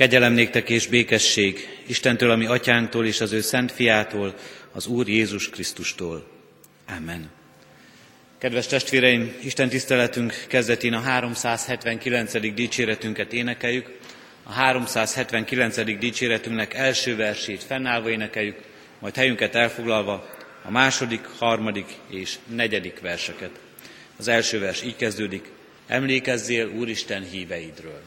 Kegyelem néktek és békesség Istentől, ami atyánktól és az ő szent fiától, az Úr Jézus Krisztustól. Amen. Kedves testvéreim, Isten tiszteletünk kezdetén a 379. dicséretünket énekeljük. A 379. dicséretünknek első versét fennállva énekeljük, majd helyünket elfoglalva a második, harmadik és negyedik verseket. Az első vers így kezdődik, emlékezzél Úristen híveidről.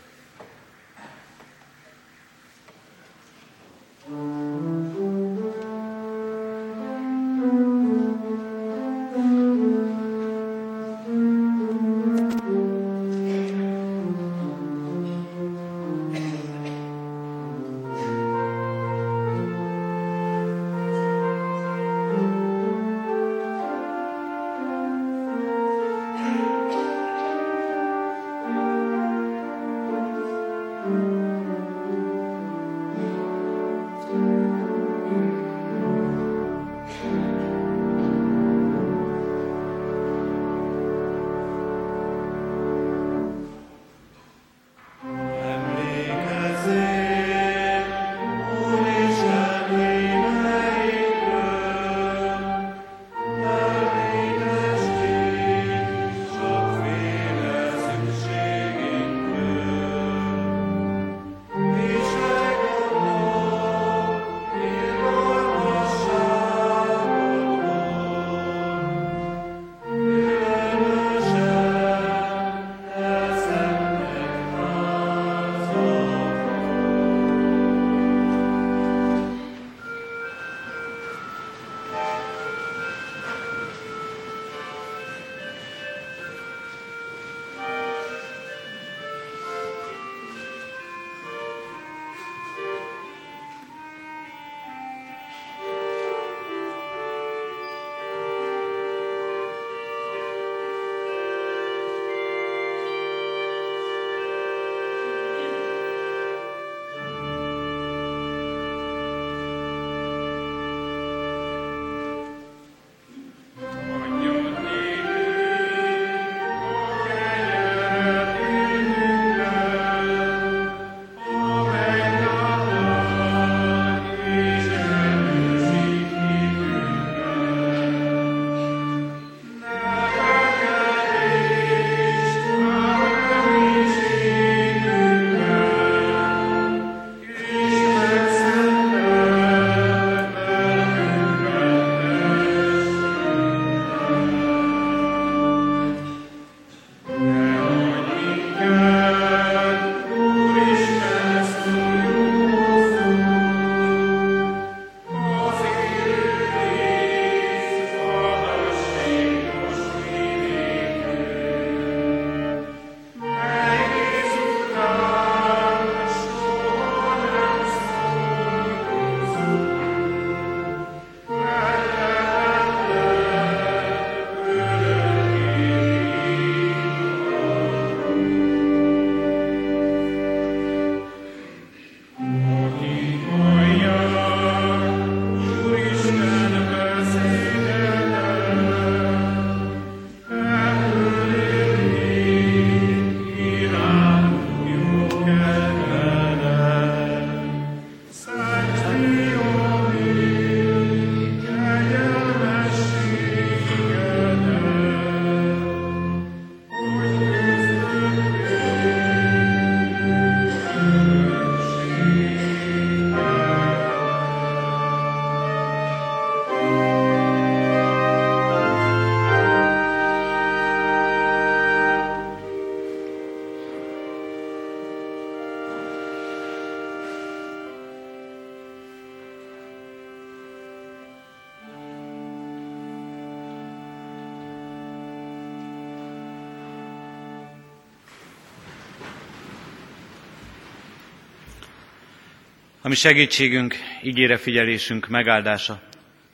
Ami segítségünk, ígére figyelésünk megáldása,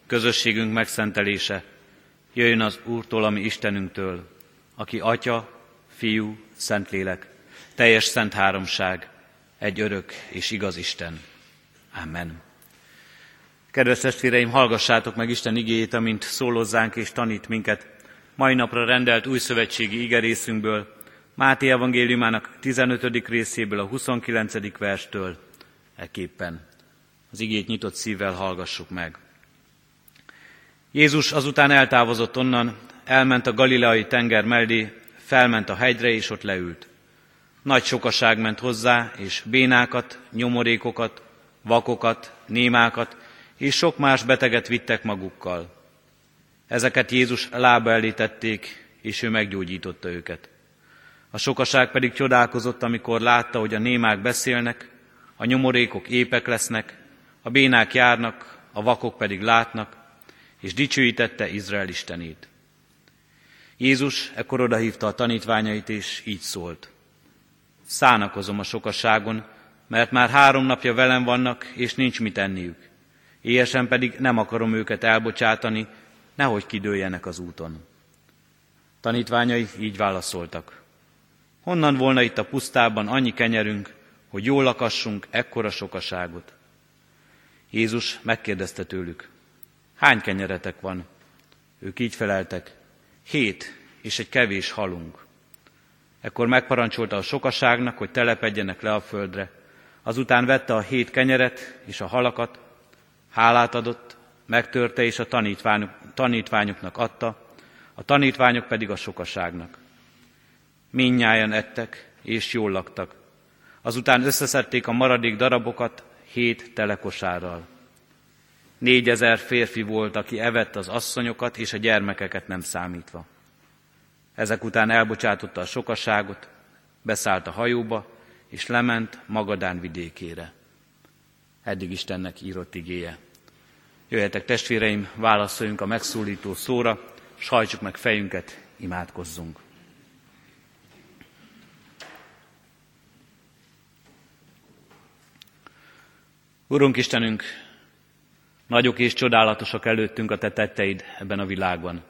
közösségünk megszentelése, jöjjön az Úrtól, ami Istenünktől, aki Atya, Fiú, Szentlélek, teljes szent háromság, egy örök és igaz Isten. Amen. Kedves testvéreim, hallgassátok meg Isten igéjét, amint szólozzánk és tanít minket mai napra rendelt új szövetségi igerészünkből, Máté evangéliumának 15. részéből a 29. verstől Ekképpen az igét nyitott szívvel hallgassuk meg. Jézus azután eltávozott onnan, elment a galileai tenger mellé, felment a hegyre, és ott leült. Nagy sokaság ment hozzá, és bénákat, nyomorékokat, vakokat, némákat, és sok más beteget vittek magukkal. Ezeket Jézus lába elé tették, és ő meggyógyította őket. A sokaság pedig csodálkozott, amikor látta, hogy a némák beszélnek, a nyomorékok épek lesznek, a bénák járnak, a vakok pedig látnak, és dicsőítette Izrael Istenét. Jézus ekkor odahívta a tanítványait, és így szólt. Szánakozom a sokaságon, mert már három napja velem vannak, és nincs mit enniük. Éjesen pedig nem akarom őket elbocsátani, nehogy kidőljenek az úton. Tanítványai így válaszoltak. Honnan volna itt a pusztában annyi kenyerünk, hogy jól lakassunk ekkora sokaságot? Jézus megkérdezte tőlük, hány kenyeretek van? Ők így feleltek, hét és egy kevés halunk. Ekkor megparancsolta a sokaságnak, hogy telepedjenek le a földre. Azután vette a hét kenyeret és a halakat, hálát adott, megtörte és a tanítványok, tanítványoknak adta, a tanítványok pedig a sokaságnak. Minnyáján ettek, és jól laktak. Azután összeszedték a maradék darabokat hét telekosárral. Négyezer férfi volt, aki evett az asszonyokat és a gyermekeket nem számítva. Ezek után elbocsátotta a sokaságot, beszállt a hajóba, és lement Magadán vidékére. Eddig Istennek írott igéje. Jöjjetek testvéreim, válaszoljunk a megszólító szóra, s hajtsuk meg fejünket, imádkozzunk. Urunk Istenünk, nagyok és csodálatosak előttünk a Te tetteid ebben a világban.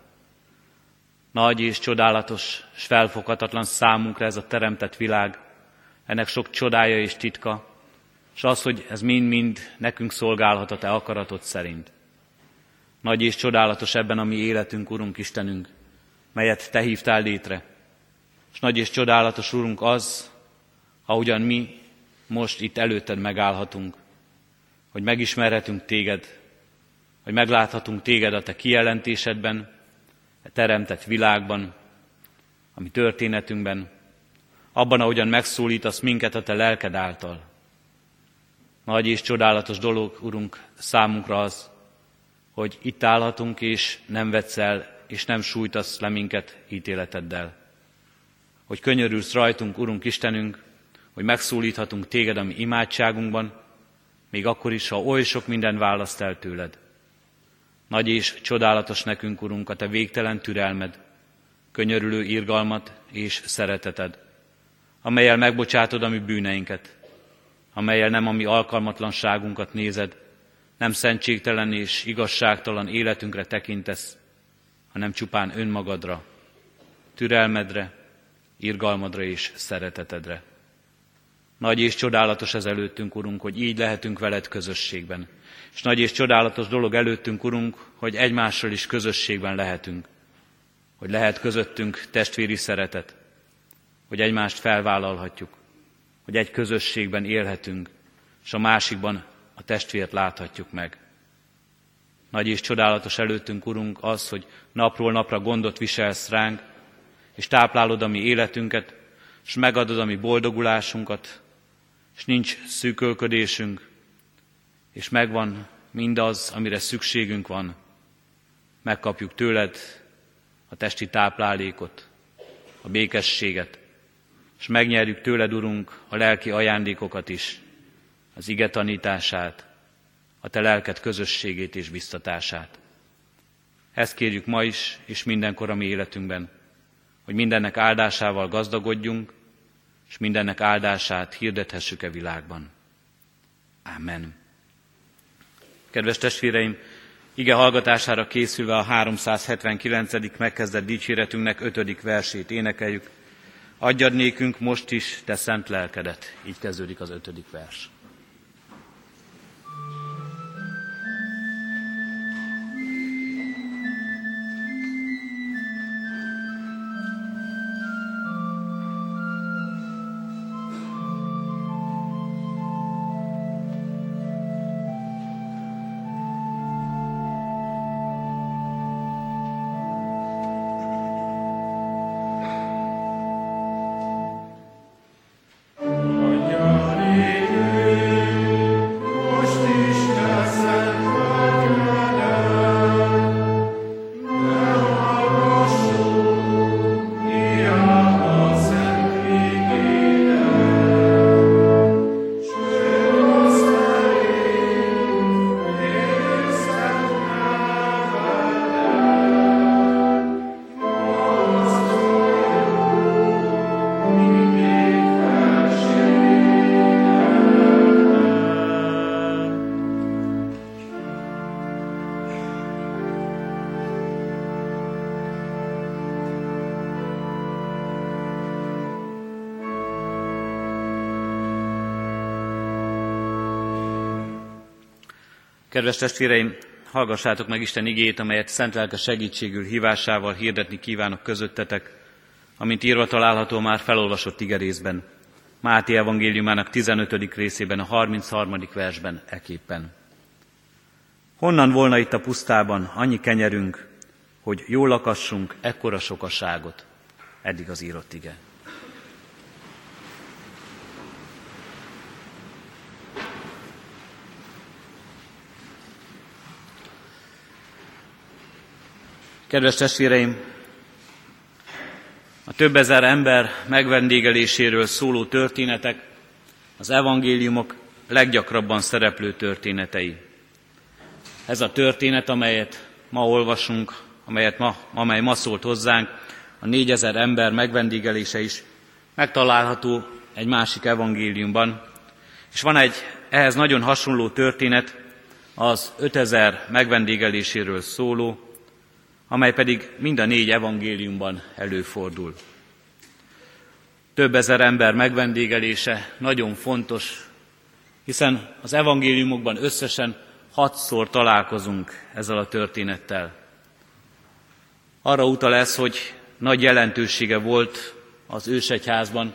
Nagy és csodálatos, és felfoghatatlan számunkra ez a teremtett világ, ennek sok csodája és titka, és az, hogy ez mind-mind nekünk szolgálhat a Te akaratod szerint. Nagy és csodálatos ebben a mi életünk, Urunk Istenünk, melyet Te hívtál létre. És nagy és csodálatos, Urunk, az, ahogyan mi most itt előtted megállhatunk, hogy megismerhetünk Téged, hogy megláthatunk Téged a Te kijelentésedben, a teremtett világban, a mi történetünkben, abban, ahogyan megszólítasz minket a Te lelked által. Nagy és csodálatos dolog, Urunk, számunkra az, hogy itt állhatunk, és nem vetsz el, és nem sújtasz le minket ítéleteddel. Hogy könyörülsz rajtunk, Urunk Istenünk, hogy megszólíthatunk Téged a mi imádságunkban, még akkor is, ha oly sok minden választ el tőled. Nagy és csodálatos nekünk, Urunk, a Te végtelen türelmed, könyörülő irgalmat és szereteted, amelyel megbocsátod a mi bűneinket, amelyel nem a mi alkalmatlanságunkat nézed, nem szentségtelen és igazságtalan életünkre tekintesz, hanem csupán önmagadra, türelmedre, irgalmadra és szeretetedre. Nagy és csodálatos ez előttünk, Urunk, hogy így lehetünk veled közösségben. És nagy és csodálatos dolog előttünk, Urunk, hogy egymással is közösségben lehetünk. Hogy lehet közöttünk testvéri szeretet, hogy egymást felvállalhatjuk, hogy egy közösségben élhetünk, és a másikban a testvért láthatjuk meg. Nagy és csodálatos előttünk, Urunk, az, hogy napról napra gondot viselsz ránk, és táplálod a mi életünket, és megadod a mi boldogulásunkat, és nincs szűkölködésünk, és megvan mindaz, amire szükségünk van. Megkapjuk tőled a testi táplálékot, a békességet, és megnyerjük tőled, Urunk, a lelki ajándékokat is, az ige tanítását, a te lelked közösségét és biztatását. Ezt kérjük ma is, és mindenkor a mi életünkben, hogy mindennek áldásával gazdagodjunk, és mindennek áldását hirdethessük e világban. Amen. Kedves testvéreim, ige hallgatására készülve a 379. megkezdett dicséretünknek ötödik versét énekeljük. Adjad nékünk most is te szent lelkedet. Így kezdődik az ötödik vers. Kedves testvéreim, hallgassátok meg Isten igét, amelyet szent lelke segítségül hívásával hirdetni kívánok közöttetek, amint írva található már felolvasott igerészben. Máté evangéliumának 15. részében, a 33. versben eképpen. Honnan volna itt a pusztában annyi kenyerünk, hogy jól lakassunk ekkora sokaságot? Eddig az írott ige. Kedves testvéreim, a több ezer ember megvendégeléséről szóló történetek az evangéliumok leggyakrabban szereplő történetei. Ez a történet, amelyet ma olvasunk, amelyet ma, amely ma szólt hozzánk, a négyezer ember megvendégelése is megtalálható egy másik evangéliumban. És van egy ehhez nagyon hasonló történet, az 5000 megvendégeléséről szóló, amely pedig mind a négy evangéliumban előfordul. Több ezer ember megvendégelése nagyon fontos, hiszen az evangéliumokban összesen hatszor találkozunk ezzel a történettel. Arra utal ez, hogy nagy jelentősége volt az ősegyházban,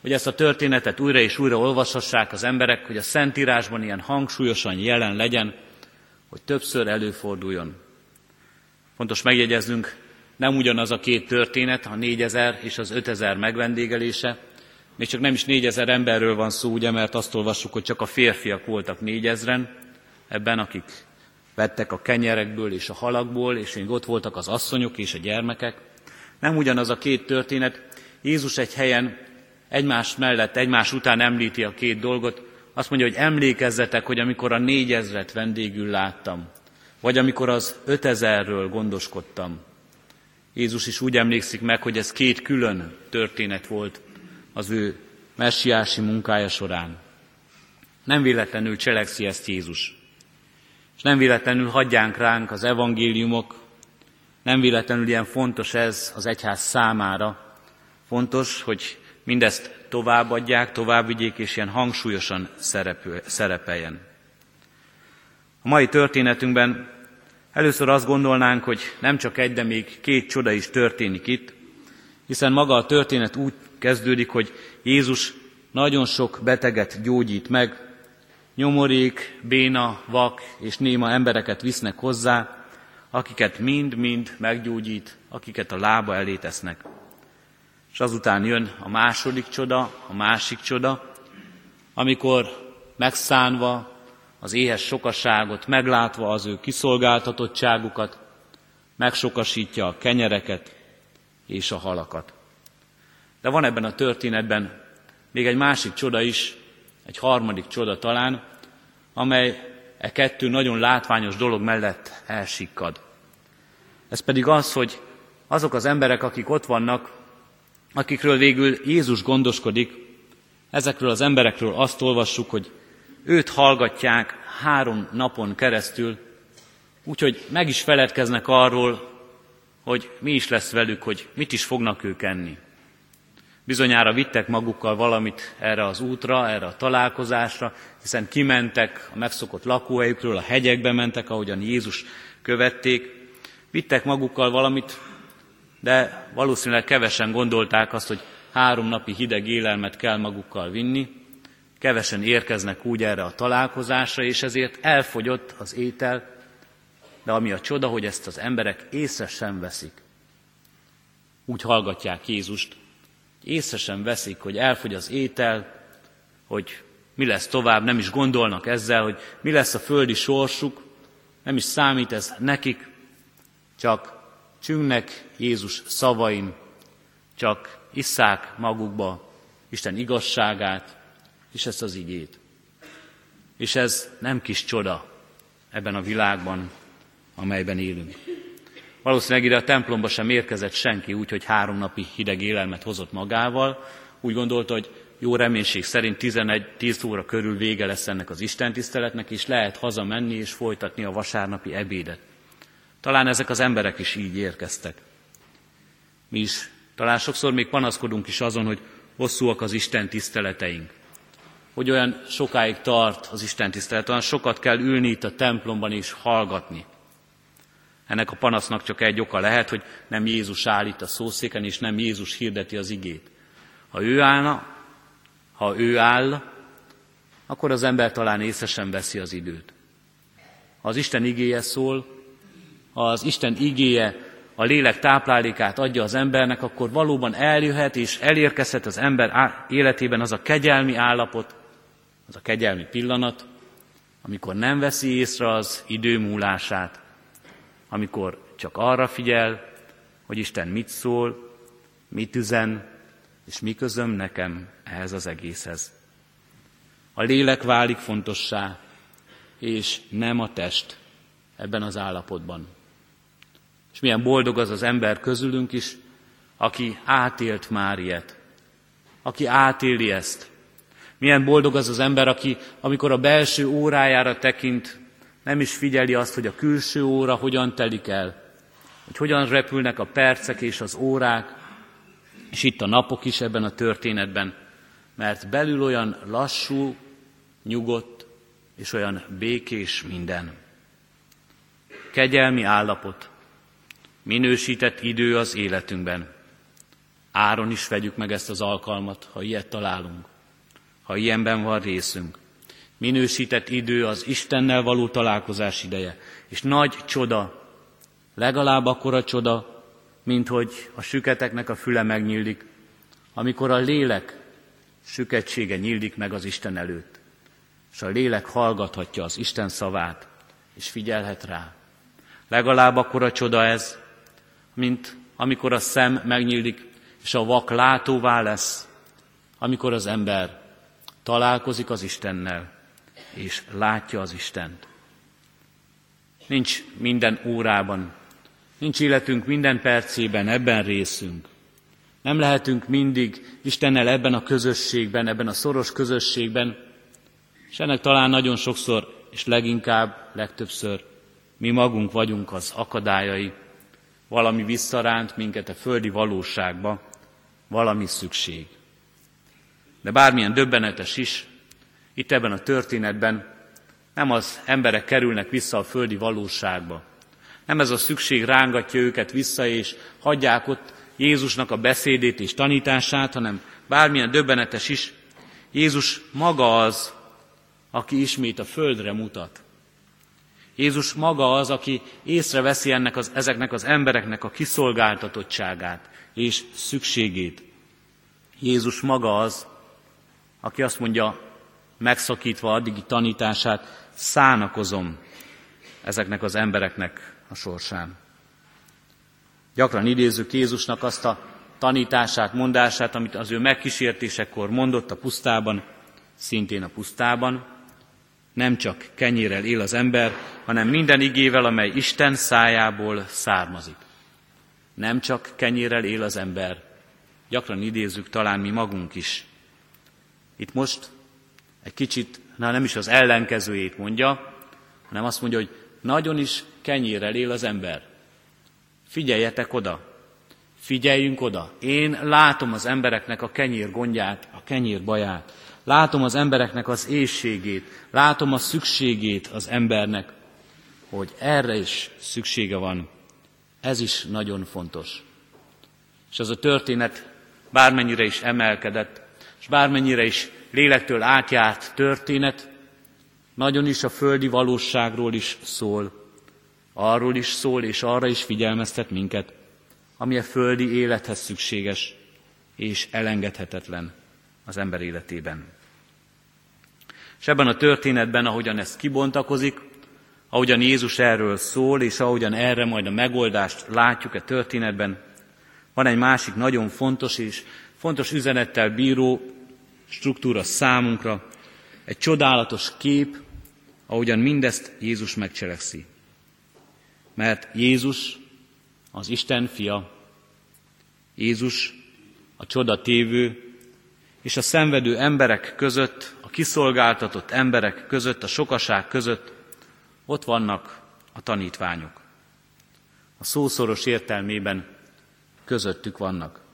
hogy ezt a történetet újra és újra olvashassák az emberek, hogy a Szentírásban ilyen hangsúlyosan jelen legyen, hogy többször előforduljon. Fontos megjegyeznünk, nem ugyanaz a két történet, a négyezer és az ötezer megvendégelése. Még csak nem is négyezer emberről van szó, ugye, mert azt olvassuk, hogy csak a férfiak voltak négyezren, ebben, akik vettek a kenyerekből és a halakból, és még ott voltak az asszonyok és a gyermekek. Nem ugyanaz a két történet. Jézus egy helyen egymás mellett, egymás után említi a két dolgot. Azt mondja, hogy emlékezzetek, hogy amikor a négyezret vendégül láttam, vagy amikor az ötezerről gondoskodtam. Jézus is úgy emlékszik meg, hogy ez két külön történet volt az ő messiási munkája során. Nem véletlenül cselekszi ezt Jézus. És nem véletlenül hagyjánk ránk az evangéliumok, nem véletlenül ilyen fontos ez az egyház számára. Fontos, hogy mindezt továbbadják, továbbvigyék, és ilyen hangsúlyosan szerepeljen. A mai történetünkben először azt gondolnánk, hogy nem csak egy, de még két csoda is történik itt, hiszen maga a történet úgy kezdődik, hogy Jézus nagyon sok beteget gyógyít meg, nyomorék, béna, vak és néma embereket visznek hozzá, akiket mind-mind meggyógyít, akiket a lába elé tesznek. És azután jön a második csoda, a másik csoda, amikor megszánva, az éhes sokaságot, meglátva az ő kiszolgáltatottságukat, megsokasítja a kenyereket és a halakat. De van ebben a történetben még egy másik csoda is, egy harmadik csoda talán, amely e kettő nagyon látványos dolog mellett elsikkad. Ez pedig az, hogy azok az emberek, akik ott vannak, akikről végül Jézus gondoskodik, ezekről az emberekről azt olvassuk, hogy őt hallgatják három napon keresztül, úgyhogy meg is feledkeznek arról, hogy mi is lesz velük, hogy mit is fognak ők enni. Bizonyára vittek magukkal valamit erre az útra, erre a találkozásra, hiszen kimentek a megszokott lakóhelyükről, a hegyekbe mentek, ahogyan Jézus követték. Vittek magukkal valamit, de valószínűleg kevesen gondolták azt, hogy három napi hideg élelmet kell magukkal vinni, Kevesen érkeznek úgy erre a találkozásra, és ezért elfogyott az étel, de ami a csoda, hogy ezt az emberek észre sem veszik. Úgy hallgatják Jézust, észre sem veszik, hogy elfogy az étel, hogy mi lesz tovább, nem is gondolnak ezzel, hogy mi lesz a földi sorsuk, nem is számít ez nekik, csak csüngnek Jézus szavain, csak isszák magukba Isten igazságát, és ezt az igét. És ez nem kis csoda ebben a világban, amelyben élünk. Valószínűleg ide a templomba sem érkezett senki úgy, hogy három napi hideg élelmet hozott magával. Úgy gondolta, hogy jó reménység szerint 11-10 óra körül vége lesz ennek az istentiszteletnek, és lehet hazamenni és folytatni a vasárnapi ebédet. Talán ezek az emberek is így érkeztek. Mi is talán sokszor még panaszkodunk is azon, hogy hosszúak az Isten tiszteleteink hogy olyan sokáig tart az Isten tisztelet, olyan sokat kell ülni itt a templomban és hallgatni. Ennek a panasznak csak egy oka lehet, hogy nem Jézus áll itt a szószéken, és nem Jézus hirdeti az igét. Ha ő állna, ha ő áll, akkor az ember talán észre sem veszi az időt. Ha az Isten igéje szól, ha az Isten igéje a lélek táplálékát adja az embernek, akkor valóban eljöhet és elérkezhet az ember életében az a kegyelmi állapot, az a kegyelmi pillanat, amikor nem veszi észre az idő múlását, amikor csak arra figyel, hogy Isten mit szól, mit üzen, és mi közöm nekem ehhez az egészhez. A lélek válik fontossá, és nem a test ebben az állapotban. És milyen boldog az az ember közülünk is, aki átélt már ilyet, aki átéli ezt. Milyen boldog az az ember, aki amikor a belső órájára tekint, nem is figyeli azt, hogy a külső óra hogyan telik el, hogy hogyan repülnek a percek és az órák, és itt a napok is ebben a történetben, mert belül olyan lassú, nyugodt és olyan békés minden. Kegyelmi állapot, minősített idő az életünkben. Áron is vegyük meg ezt az alkalmat, ha ilyet találunk, ha ilyenben van részünk. Minősített idő az Istennel való találkozás ideje, és nagy csoda, legalább akkora csoda, mint hogy a süketeknek a füle megnyílik, amikor a lélek süketsége nyílik meg az Isten előtt, és a lélek hallgathatja az Isten szavát, és figyelhet rá. Legalább akkora csoda ez, mint amikor a szem megnyílik, és a vak látóvá lesz, amikor az ember találkozik az Istennel, és látja az Istent. Nincs minden órában, nincs életünk minden percében ebben részünk. Nem lehetünk mindig Istennel ebben a közösségben, ebben a szoros közösségben, és ennek talán nagyon sokszor, és leginkább, legtöbbször mi magunk vagyunk az akadályai, valami visszaránt minket a földi valóságba, valami szükség. De bármilyen döbbenetes is, itt ebben a történetben nem az emberek kerülnek vissza a földi valóságba. Nem ez a szükség rángatja őket vissza, és hagyják ott Jézusnak a beszédét és tanítását, hanem bármilyen döbbenetes is, Jézus maga az, aki ismét a földre mutat. Jézus maga az, aki észreveszi ennek az, ezeknek az embereknek a kiszolgáltatottságát és szükségét. Jézus maga az, aki azt mondja, megszakítva addigi tanítását, szánakozom ezeknek az embereknek a sorsán. Gyakran idézzük Jézusnak azt a tanítását, mondását, amit az ő megkísértésekor mondott a pusztában, szintén a pusztában. Nem csak kenyérrel él az ember, hanem minden igével, amely Isten szájából származik. Nem csak kenyérrel él az ember. Gyakran idézzük talán mi magunk is. Itt most egy kicsit, na nem is az ellenkezőjét mondja, hanem azt mondja, hogy nagyon is kenyérrel él az ember. Figyeljetek oda, figyeljünk oda. Én látom az embereknek a kenyér gondját, a kenyér baját. Látom az embereknek az éjségét, látom a szükségét az embernek, hogy erre is szüksége van. Ez is nagyon fontos. És az a történet bármennyire is emelkedett, és bármennyire is lélektől átjárt történet, nagyon is a földi valóságról is szól. Arról is szól, és arra is figyelmeztet minket, ami a földi élethez szükséges és elengedhetetlen az ember életében. És ebben a történetben, ahogyan ez kibontakozik, ahogyan Jézus erről szól, és ahogyan erre majd a megoldást látjuk a történetben, van egy másik nagyon fontos és fontos üzenettel bíró struktúra számunkra, egy csodálatos kép, ahogyan mindezt Jézus megcselekszi. Mert Jézus az Isten fia, Jézus a csoda tévő, és a szenvedő emberek között, a kiszolgáltatott emberek között, a sokaság között ott vannak a tanítványok. A szószoros értelmében közöttük vannak.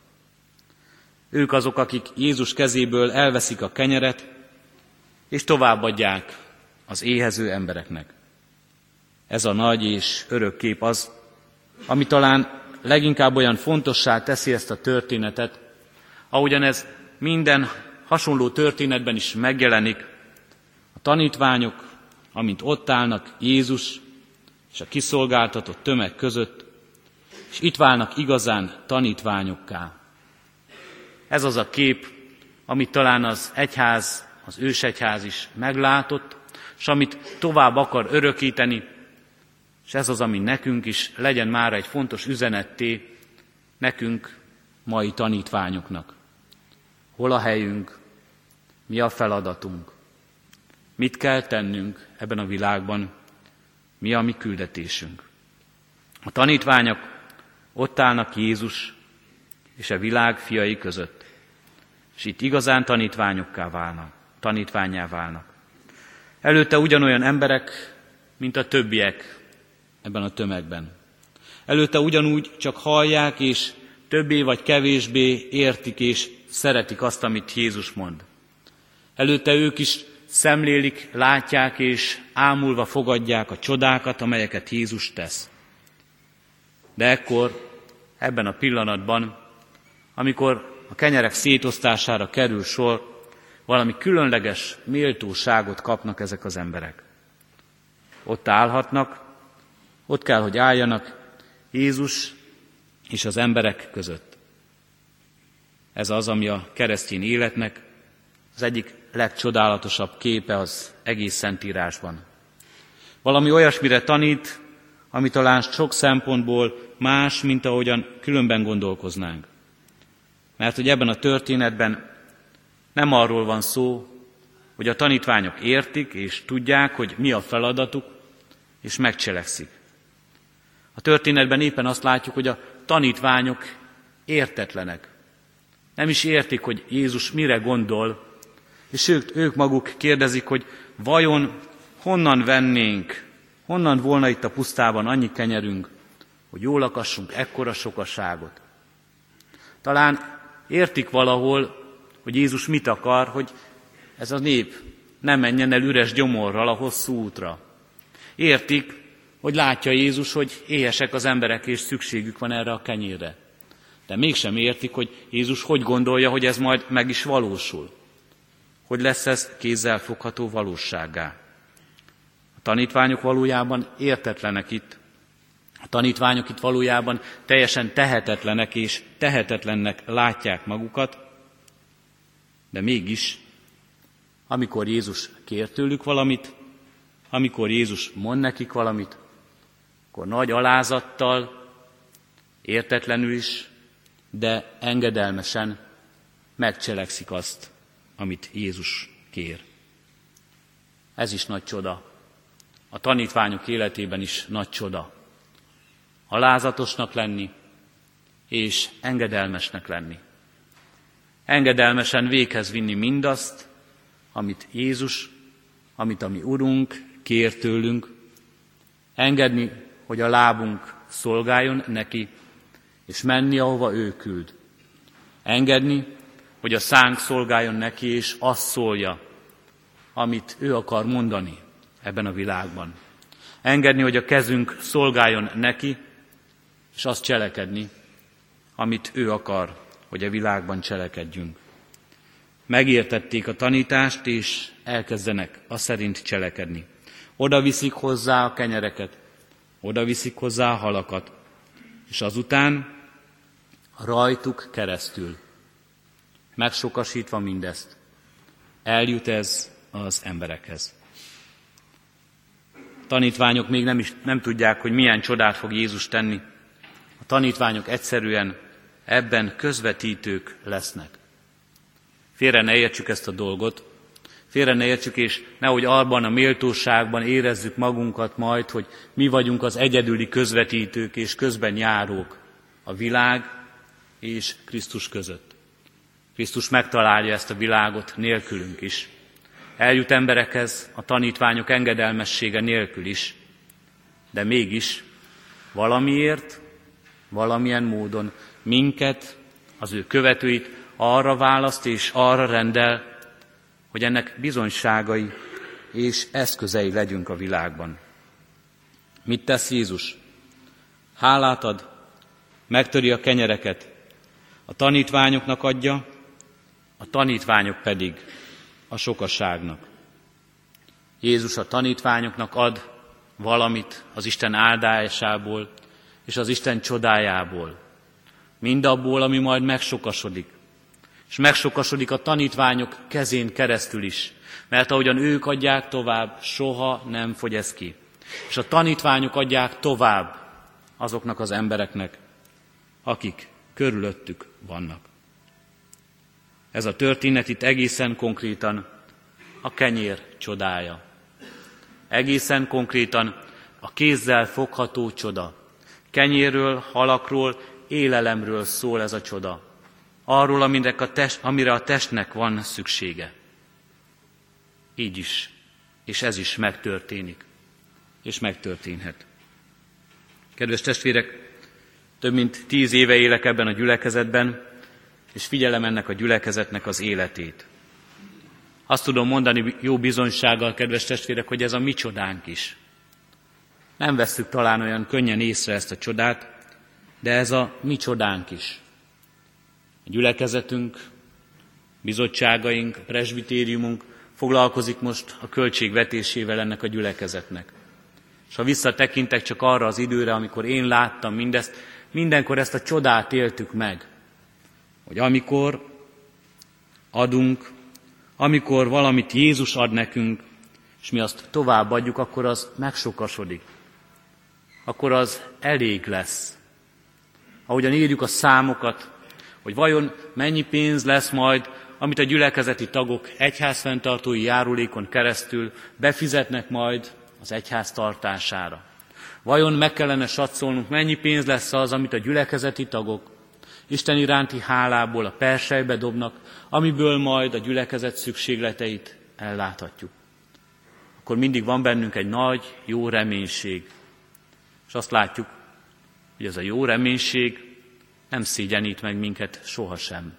Ők azok, akik Jézus kezéből elveszik a kenyeret, és továbbadják az éhező embereknek. Ez a nagy és örök kép az, ami talán leginkább olyan fontossá teszi ezt a történetet, ahogyan ez minden hasonló történetben is megjelenik, a tanítványok, amint ott állnak Jézus és a kiszolgáltatott tömeg között, és itt válnak igazán tanítványokká. Ez az a kép, amit talán az egyház, az ősegyház is meglátott, és amit tovább akar örökíteni, és ez az, ami nekünk is legyen már egy fontos üzenetté, nekünk, mai tanítványoknak. Hol a helyünk, mi a feladatunk, mit kell tennünk ebben a világban, mi a mi küldetésünk. A tanítványok ott állnak Jézus és a világ fiai között, és itt igazán tanítványokká válnak, tanítványá válnak. Előtte ugyanolyan emberek, mint a többiek ebben a tömegben. Előtte ugyanúgy csak hallják, és többé vagy kevésbé értik és szeretik azt, amit Jézus mond. Előtte ők is szemlélik, látják és ámulva fogadják a csodákat, amelyeket Jézus tesz. De ekkor, ebben a pillanatban, amikor a kenyerek szétosztására kerül sor, valami különleges méltóságot kapnak ezek az emberek. Ott állhatnak, ott kell, hogy álljanak Jézus és az emberek között. Ez az, ami a keresztény életnek az egyik legcsodálatosabb képe az egész Szentírásban. Valami olyasmire tanít, ami talán sok szempontból más, mint ahogyan különben gondolkoznánk. Mert hogy ebben a történetben nem arról van szó, hogy a tanítványok értik és tudják, hogy mi a feladatuk, és megcselekszik. A történetben éppen azt látjuk, hogy a tanítványok értetlenek. Nem is értik, hogy Jézus mire gondol, és ők, ők maguk kérdezik, hogy vajon honnan vennénk, honnan volna itt a pusztában annyi kenyerünk, hogy jól akassunk ekkora sokaságot. Talán értik valahol, hogy Jézus mit akar, hogy ez a nép nem menjen el üres gyomorral a hosszú útra. Értik, hogy látja Jézus, hogy éhesek az emberek, és szükségük van erre a kenyérre. De mégsem értik, hogy Jézus hogy gondolja, hogy ez majd meg is valósul. Hogy lesz ez kézzelfogható valósággá. A tanítványok valójában értetlenek itt. A tanítványok itt valójában teljesen tehetetlenek és tehetetlennek látják magukat, de mégis, amikor Jézus kér tőlük valamit, amikor Jézus mond nekik valamit, akkor nagy alázattal, értetlenül is, de engedelmesen megcselekszik azt, amit Jézus kér. Ez is nagy csoda. A tanítványok életében is nagy csoda. Alázatosnak lenni, és engedelmesnek lenni. Engedelmesen véghez vinni mindazt, amit Jézus, amit a mi Urunk kér tőlünk, engedni hogy a lábunk szolgáljon neki, és menni, ahova ő küld. Engedni, hogy a szánk szolgáljon neki, és azt szólja, amit ő akar mondani ebben a világban. Engedni, hogy a kezünk szolgáljon neki, és azt cselekedni, amit ő akar, hogy a világban cselekedjünk. Megértették a tanítást, és elkezdenek a szerint cselekedni. Oda viszik hozzá a kenyereket, oda viszik hozzá a halakat, és azután rajtuk keresztül, megsokasítva mindezt, eljut ez az emberekhez. Tanítványok még nem, is, nem tudják, hogy milyen csodát fog Jézus tenni. A tanítványok egyszerűen ebben közvetítők lesznek. Félre ne értsük ezt a dolgot, Félre ne értsük, és nehogy abban a méltóságban érezzük magunkat majd, hogy mi vagyunk az egyedüli közvetítők és közben járók a világ és Krisztus között. Krisztus megtalálja ezt a világot nélkülünk is. Eljut emberekhez a tanítványok engedelmessége nélkül is, de mégis valamiért, valamilyen módon minket, az ő követőit arra választ és arra rendel, hogy ennek bizonyságai és eszközei legyünk a világban. Mit tesz Jézus? Hálát ad, megtöri a kenyereket, a tanítványoknak adja, a tanítványok pedig a sokasságnak. Jézus a tanítványoknak ad valamit az Isten áldásából és az Isten csodájából. Mindabból, ami majd megsokasodik. És megsokasodik a tanítványok kezén keresztül is, mert ahogyan ők adják tovább, soha nem fogy ez ki. És a tanítványok adják tovább azoknak az embereknek, akik körülöttük vannak. Ez a történet itt egészen konkrétan a kenyér csodája. Egészen konkrétan a kézzel fogható csoda. Kenyérről, halakról, élelemről szól ez a csoda. Arról, amire a, test, amire a testnek van szüksége. Így is, és ez is megtörténik, és megtörténhet. Kedves testvérek, több mint tíz éve élek ebben a gyülekezetben, és figyelem ennek a gyülekezetnek az életét. Azt tudom mondani jó bizonysággal, kedves testvérek, hogy ez a mi csodánk is. Nem veszük talán olyan könnyen észre ezt a csodát, de ez a mi csodánk is. A gyülekezetünk, bizottságaink, presbitériumunk foglalkozik most a költségvetésével ennek a gyülekezetnek. És ha visszatekintek csak arra az időre, amikor én láttam mindezt, mindenkor ezt a csodát éltük meg, hogy amikor adunk, amikor valamit Jézus ad nekünk, és mi azt továbbadjuk, akkor az megsokasodik. Akkor az elég lesz. Ahogyan írjuk a számokat, hogy vajon mennyi pénz lesz majd, amit a gyülekezeti tagok egyházfenntartói járulékon keresztül befizetnek majd az egyház tartására. Vajon meg kellene satszolnunk, mennyi pénz lesz az, amit a gyülekezeti tagok Isten iránti hálából a persejbe dobnak, amiből majd a gyülekezet szükségleteit elláthatjuk. Akkor mindig van bennünk egy nagy, jó reménység. És azt látjuk, hogy ez a jó reménység nem szégyenít meg minket sohasem.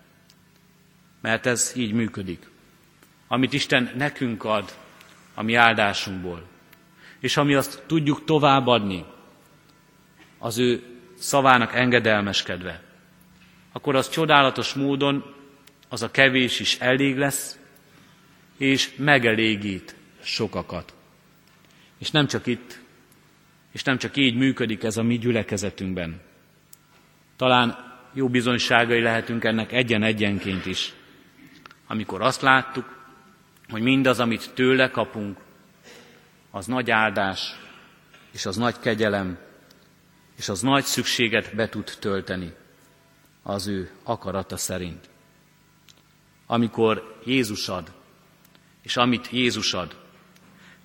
Mert ez így működik. Amit Isten nekünk ad, a mi áldásunkból, és ami azt tudjuk továbbadni, az ő szavának engedelmeskedve, akkor az csodálatos módon az a kevés is elég lesz, és megelégít sokakat. És nem csak itt, és nem csak így működik ez a mi gyülekezetünkben. Talán jó bizonyságai lehetünk ennek egyen-egyenként is, amikor azt láttuk, hogy mindaz, amit tőle kapunk, az nagy áldás, és az nagy kegyelem, és az nagy szükséget be tud tölteni az ő akarata szerint. Amikor Jézus ad, és amit Jézus ad,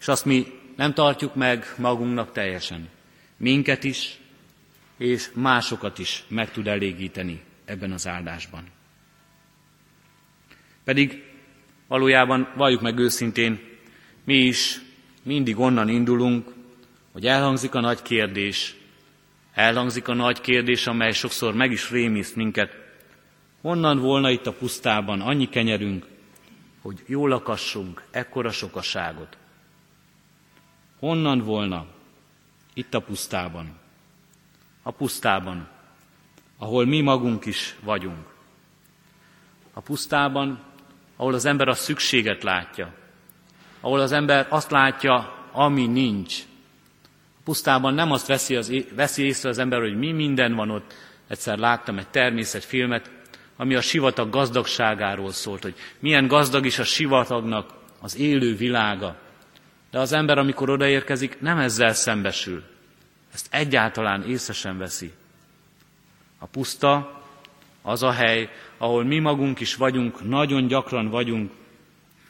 és azt mi nem tartjuk meg magunknak teljesen, minket is, és másokat is meg tud elégíteni ebben az áldásban. Pedig valójában valljuk meg őszintén, mi is mindig onnan indulunk, hogy elhangzik a nagy kérdés, elhangzik a nagy kérdés, amely sokszor meg is rémiszt minket. Honnan volna itt a pusztában annyi kenyerünk, hogy jól lakassunk ekkora sokaságot? Honnan volna itt a pusztában? A pusztában, ahol mi magunk is vagyunk. A pusztában, ahol az ember a szükséget látja, ahol az ember azt látja, ami nincs. A pusztában nem azt veszi, az, veszi észre az ember, hogy mi minden van ott. Egyszer láttam egy természetfilmet, ami a sivatag gazdagságáról szólt, hogy milyen gazdag is a sivatagnak az élő világa. De az ember, amikor odaérkezik, nem ezzel szembesül. Ezt egyáltalán észre sem veszi. A puszta az a hely, ahol mi magunk is vagyunk, nagyon gyakran vagyunk,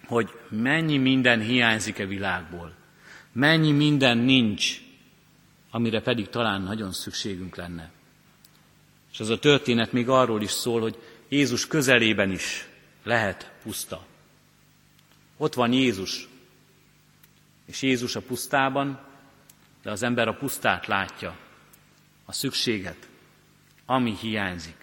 hogy mennyi minden hiányzik-e világból. Mennyi minden nincs, amire pedig talán nagyon szükségünk lenne. És az a történet még arról is szól, hogy Jézus közelében is lehet puszta. Ott van Jézus, és Jézus a pusztában, de az ember a pusztát látja, a szükséget, ami hiányzik.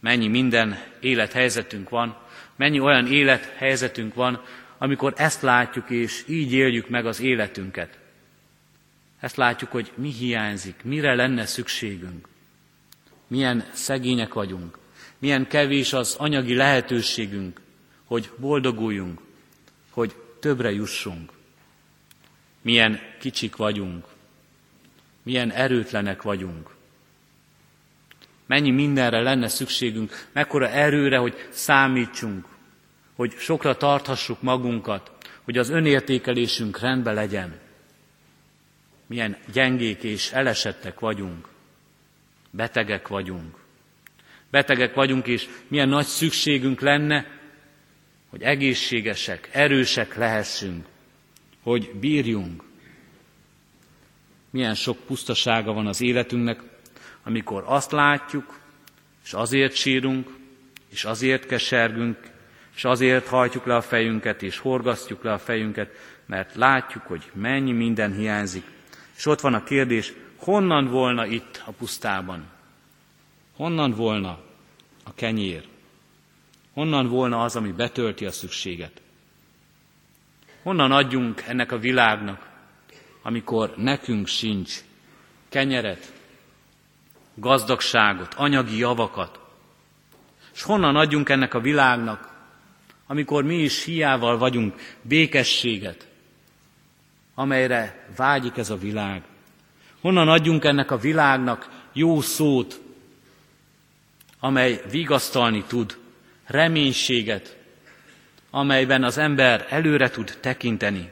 Mennyi minden élethelyzetünk van, mennyi olyan élethelyzetünk van, amikor ezt látjuk és így éljük meg az életünket. Ezt látjuk, hogy mi hiányzik, mire lenne szükségünk. Milyen szegények vagyunk, milyen kevés az anyagi lehetőségünk, hogy boldoguljunk, hogy többre jussunk. Milyen kicsik vagyunk, milyen erőtlenek vagyunk. Mennyi mindenre lenne szükségünk, mekkora erőre, hogy számítsunk, hogy sokra tarthassuk magunkat, hogy az önértékelésünk rendben legyen. Milyen gyengék és elesettek vagyunk, betegek vagyunk. Betegek vagyunk, és milyen nagy szükségünk lenne, hogy egészségesek, erősek lehessünk, hogy bírjunk. Milyen sok pusztasága van az életünknek, amikor azt látjuk, és azért sírunk, és azért kesergünk, és azért hajtjuk le a fejünket, és horgasztjuk le a fejünket, mert látjuk, hogy mennyi minden hiányzik. És ott van a kérdés, honnan volna itt a pusztában? Honnan volna a kenyér? Honnan volna az, ami betölti a szükséget? Honnan adjunk ennek a világnak, amikor nekünk sincs kenyeret, gazdagságot, anyagi javakat? És honnan adjunk ennek a világnak, amikor mi is hiával vagyunk békességet, amelyre vágyik ez a világ? Honnan adjunk ennek a világnak jó szót, amely vigasztalni tud, reménységet, amelyben az ember előre tud tekinteni.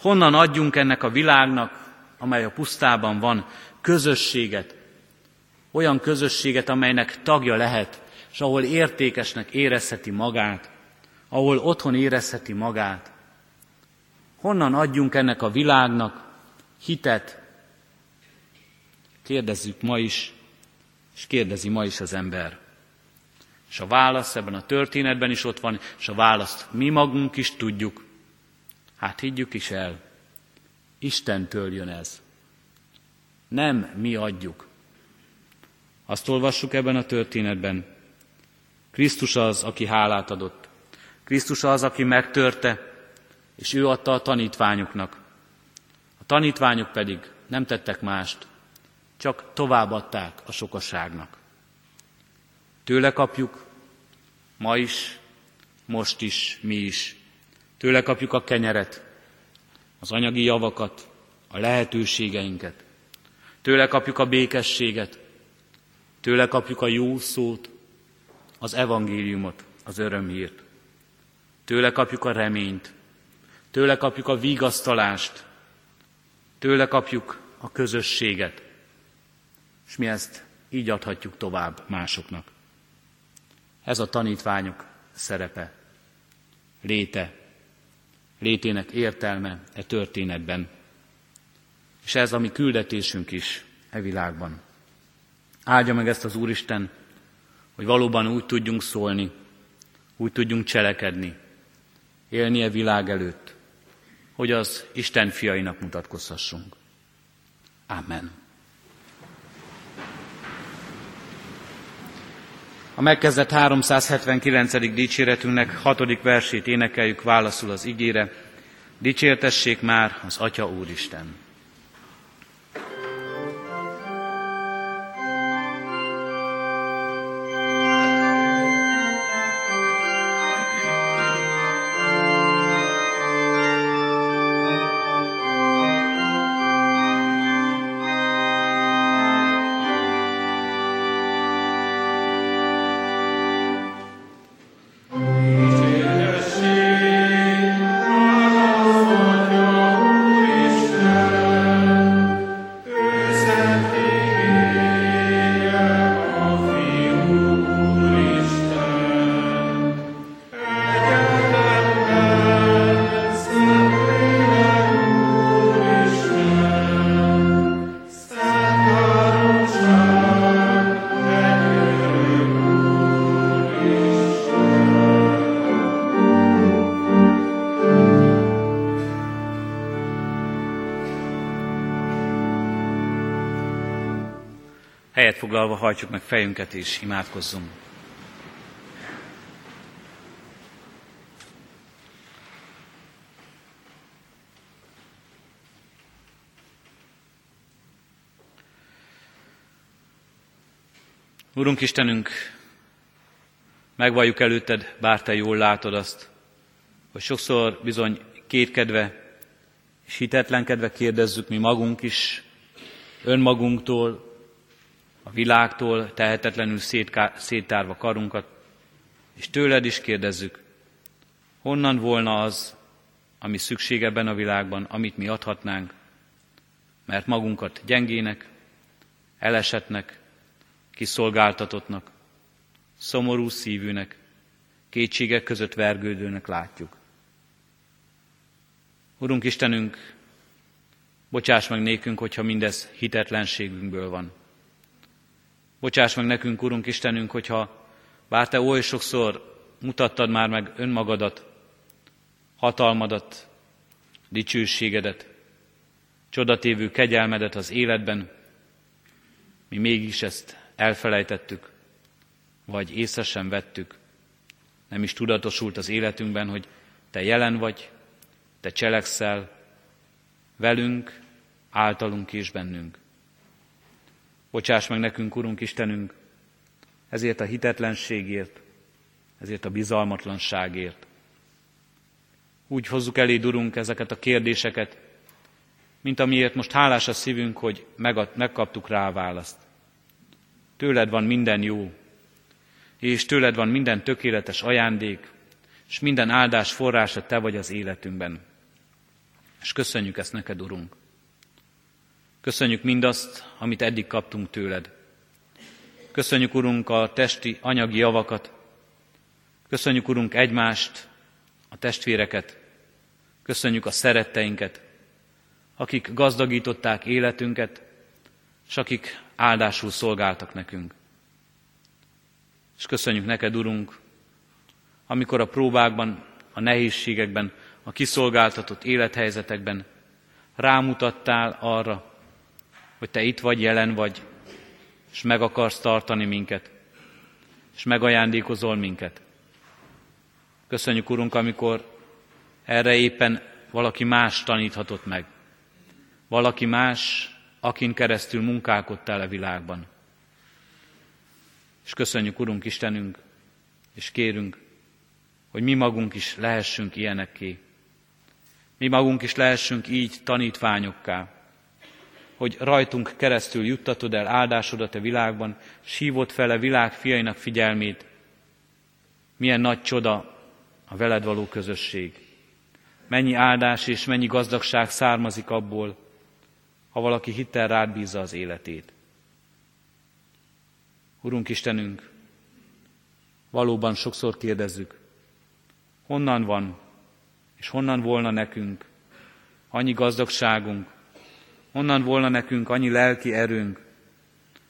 Honnan adjunk ennek a világnak, amely a pusztában van, közösséget, olyan közösséget, amelynek tagja lehet, és ahol értékesnek érezheti magát, ahol otthon érezheti magát. Honnan adjunk ennek a világnak hitet? Kérdezzük ma is, és kérdezi ma is az ember. És a válasz ebben a történetben is ott van, és a választ mi magunk is tudjuk. Hát higgyük is el, Istentől jön ez. Nem mi adjuk. Azt olvassuk ebben a történetben. Krisztus az, aki hálát adott. Krisztus az, aki megtörte, és ő adta a tanítványoknak. A tanítványok pedig nem tettek mást, csak továbbadták a sokaságnak. Tőle kapjuk, ma is, most is, mi is. Tőle kapjuk a kenyeret, az anyagi javakat, a lehetőségeinket. Tőle kapjuk a békességet, tőle kapjuk a jó szót, az evangéliumot, az örömhírt. Tőle kapjuk a reményt, tőle kapjuk a vigasztalást, tőle kapjuk a közösséget, és mi ezt így adhatjuk tovább másoknak. Ez a tanítványok szerepe, léte, létének értelme e történetben. És ez a mi küldetésünk is e világban. Áldja meg ezt az Úristen, hogy valóban úgy tudjunk szólni, úgy tudjunk cselekedni, élni e világ előtt, hogy az Isten fiainak mutatkozhassunk. Amen. A megkezdett 379. dicséretünknek hatodik versét énekeljük válaszul az igére. Dicsértessék már az Atya Úristen! Helyet foglalva hajtsuk meg fejünket és imádkozzunk. Urunk Istenünk, megvalljuk előtted, bár Te jól látod azt, hogy sokszor bizony kétkedve és hitetlenkedve kérdezzük mi magunk is, önmagunktól, a világtól tehetetlenül széttárva karunkat, és tőled is kérdezzük, honnan volna az, ami szükség ebben a világban, amit mi adhatnánk, mert magunkat gyengének, elesetnek, kiszolgáltatottnak, szomorú szívűnek, kétségek között vergődőnek látjuk. Urunk Istenünk, bocsáss meg nékünk, hogyha mindez hitetlenségünkből van. Bocsáss meg nekünk, Urunk Istenünk, hogyha bár Te oly sokszor mutattad már meg önmagadat, hatalmadat, dicsőségedet, csodatévő kegyelmedet az életben, mi mégis ezt elfelejtettük, vagy észre sem vettük, nem is tudatosult az életünkben, hogy Te jelen vagy, Te cselekszel velünk, általunk és bennünk. Bocsáss meg nekünk, Urunk Istenünk, ezért a hitetlenségért, ezért a bizalmatlanságért. Úgy hozzuk elé, Urunk, ezeket a kérdéseket, mint amiért most hálás a szívünk, hogy megkaptuk rá a választ. Tőled van minden jó, és tőled van minden tökéletes ajándék, és minden áldás forrása te vagy az életünkben. És köszönjük ezt neked, Urunk. Köszönjük mindazt, amit eddig kaptunk tőled. Köszönjük, Urunk, a testi, anyagi javakat. Köszönjük, Urunk, egymást, a testvéreket. Köszönjük a szeretteinket, akik gazdagították életünket, és akik áldásul szolgáltak nekünk. És köszönjük neked, Urunk, amikor a próbákban, a nehézségekben, a kiszolgáltatott élethelyzetekben rámutattál arra, hogy Te itt vagy, jelen vagy, és meg akarsz tartani minket, és megajándékozol minket. Köszönjük, Urunk, amikor erre éppen valaki más taníthatott meg. Valaki más akin keresztül munkálkodtál a világban. És köszönjük, Urunk Istenünk, és kérünk, hogy mi magunk is lehessünk ilyenekké. Mi magunk is lehessünk így tanítványokká, hogy rajtunk keresztül juttatod el áldásodat a világban, s hívod fel a világ fiainak figyelmét. Milyen nagy csoda a veled való közösség. Mennyi áldás és mennyi gazdagság származik abból, ha valaki hittel rád bízza az életét. Urunk Istenünk, valóban sokszor kérdezzük, honnan van, és honnan volna nekünk annyi gazdagságunk, honnan volna nekünk annyi lelki erőnk,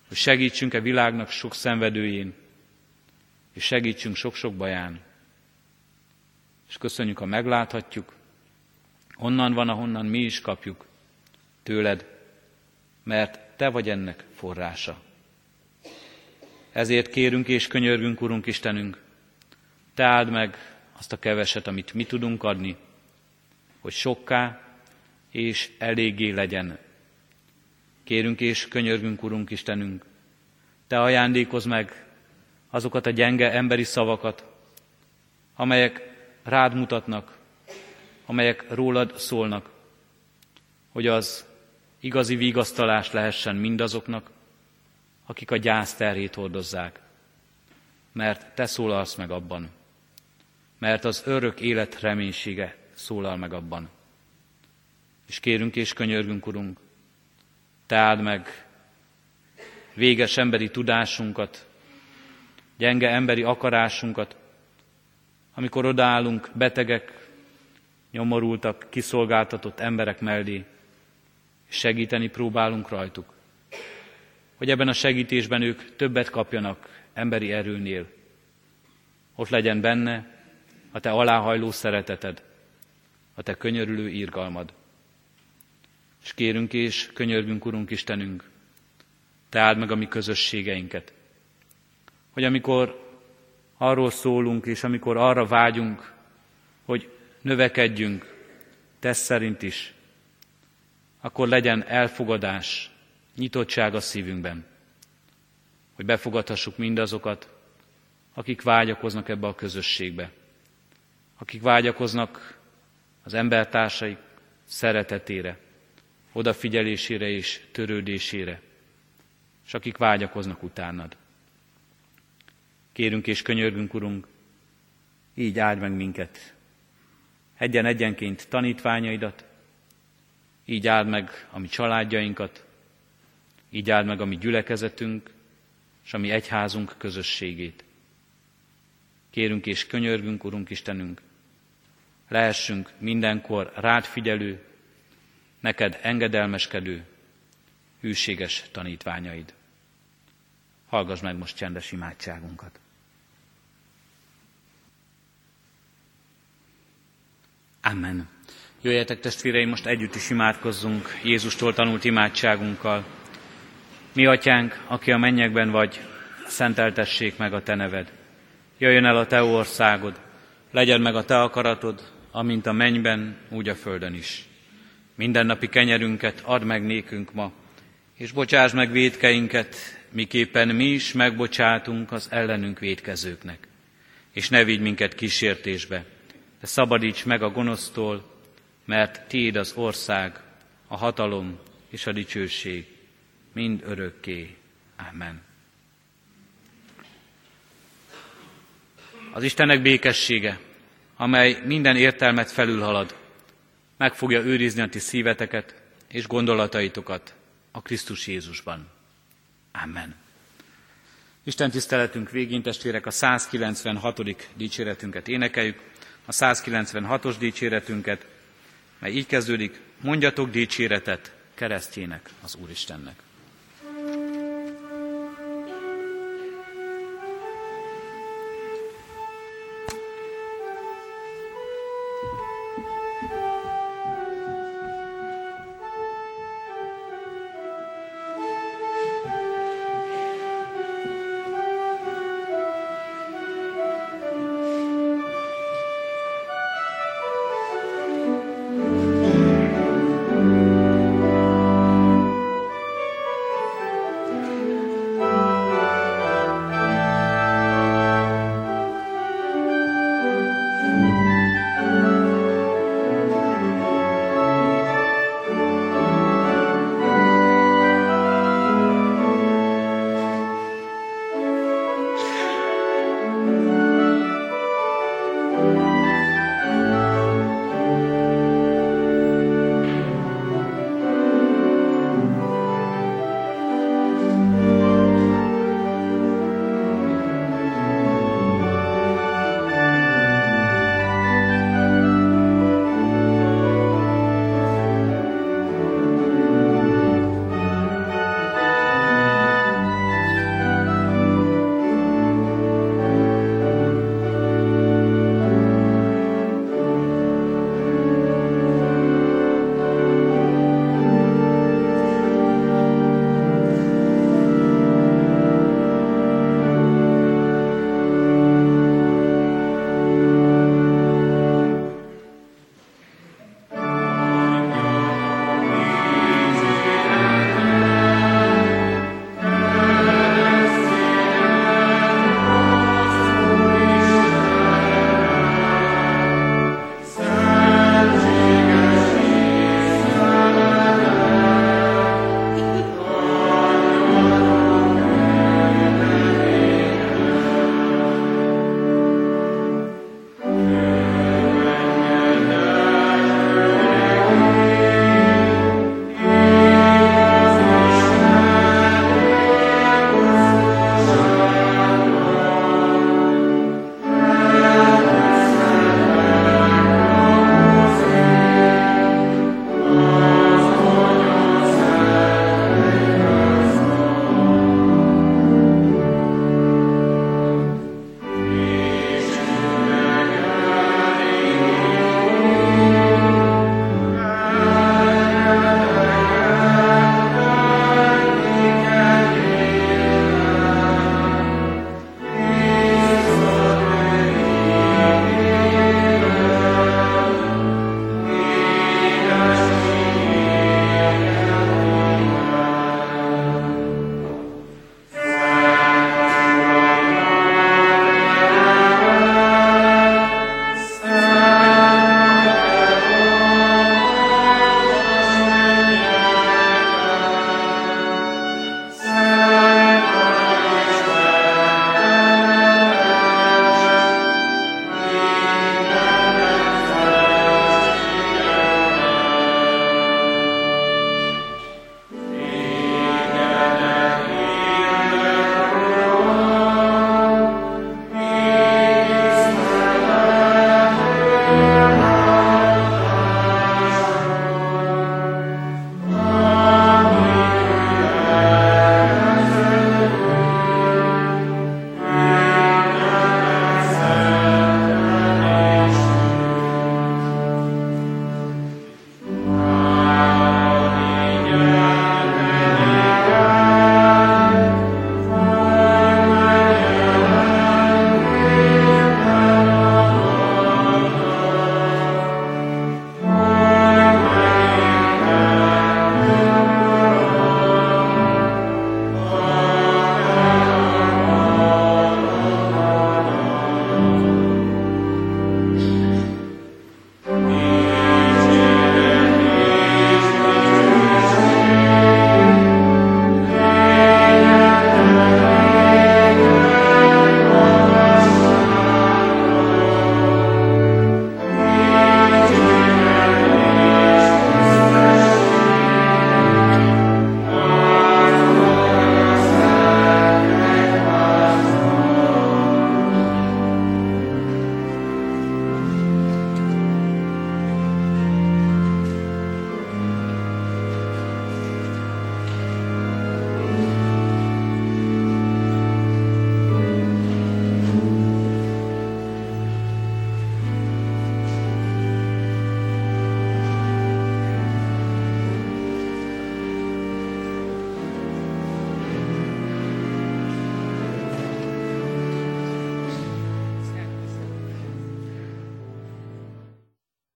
hogy segítsünk-e világnak sok szenvedőjén, és segítsünk sok-sok baján. És köszönjük, ha megláthatjuk, honnan van, ahonnan mi is kapjuk, tőled, mert Te vagy ennek forrása. Ezért kérünk és könyörgünk, Urunk Istenünk, Te áld meg azt a keveset, amit mi tudunk adni, hogy sokká és eléggé legyen. Kérünk és könyörgünk, Urunk Istenünk, Te ajándékozz meg azokat a gyenge emberi szavakat, amelyek rád mutatnak, amelyek rólad szólnak, hogy az igazi vigasztalás lehessen mindazoknak, akik a gyász terhét hordozzák. Mert Te szólalsz meg abban. Mert az örök élet reménysége szólal meg abban. És kérünk és könyörgünk, Urunk, Te áld meg véges emberi tudásunkat, gyenge emberi akarásunkat, amikor odaállunk betegek, nyomorultak, kiszolgáltatott emberek mellé, segíteni próbálunk rajtuk. Hogy ebben a segítésben ők többet kapjanak emberi erőnél. Ott legyen benne a te aláhajló szereteted, a te könyörülő írgalmad. És kérünk és könyörgünk, Urunk Istenünk, Te áld meg a mi közösségeinket. Hogy amikor arról szólunk, és amikor arra vágyunk, hogy növekedjünk, tesz szerint is, akkor legyen elfogadás, nyitottság a szívünkben, hogy befogadhassuk mindazokat, akik vágyakoznak ebbe a közösségbe, akik vágyakoznak az embertársaik szeretetére, odafigyelésére és törődésére, és akik vágyakoznak utánad. Kérünk és könyörgünk, Urunk, így áld meg minket, egyen-egyenként tanítványaidat, így áld meg a mi családjainkat, így áld meg a mi gyülekezetünk, és a mi egyházunk közösségét. Kérünk és könyörgünk, Urunk Istenünk, lehessünk mindenkor rád figyelő, neked engedelmeskedő, hűséges tanítványaid. Hallgass meg most csendes imádságunkat. Amen. Jöjjetek testvéreim, most együtt is imádkozzunk Jézustól tanult imádságunkkal. Mi atyánk, aki a mennyekben vagy, szenteltessék meg a te neved. Jöjjön el a te országod, legyen meg a te akaratod, amint a mennyben, úgy a földön is. Mindennapi kenyerünket add meg nékünk ma, és bocsáss meg védkeinket, miképpen mi is megbocsátunk az ellenünk védkezőknek. És ne vigy minket kísértésbe, de szabadíts meg a gonosztól, mert Tiéd az ország, a hatalom és a dicsőség, mind örökké. Amen. Az Istennek békessége, amely minden értelmet felülhalad, meg fogja őrizni a ti szíveteket és gondolataitokat a Krisztus Jézusban. Amen. Isten tiszteletünk végén testvérek a 196. dicséretünket énekeljük, a 196-os dicséretünket, mely így kezdődik, mondjatok dicséretet keresztjének az Úristennek.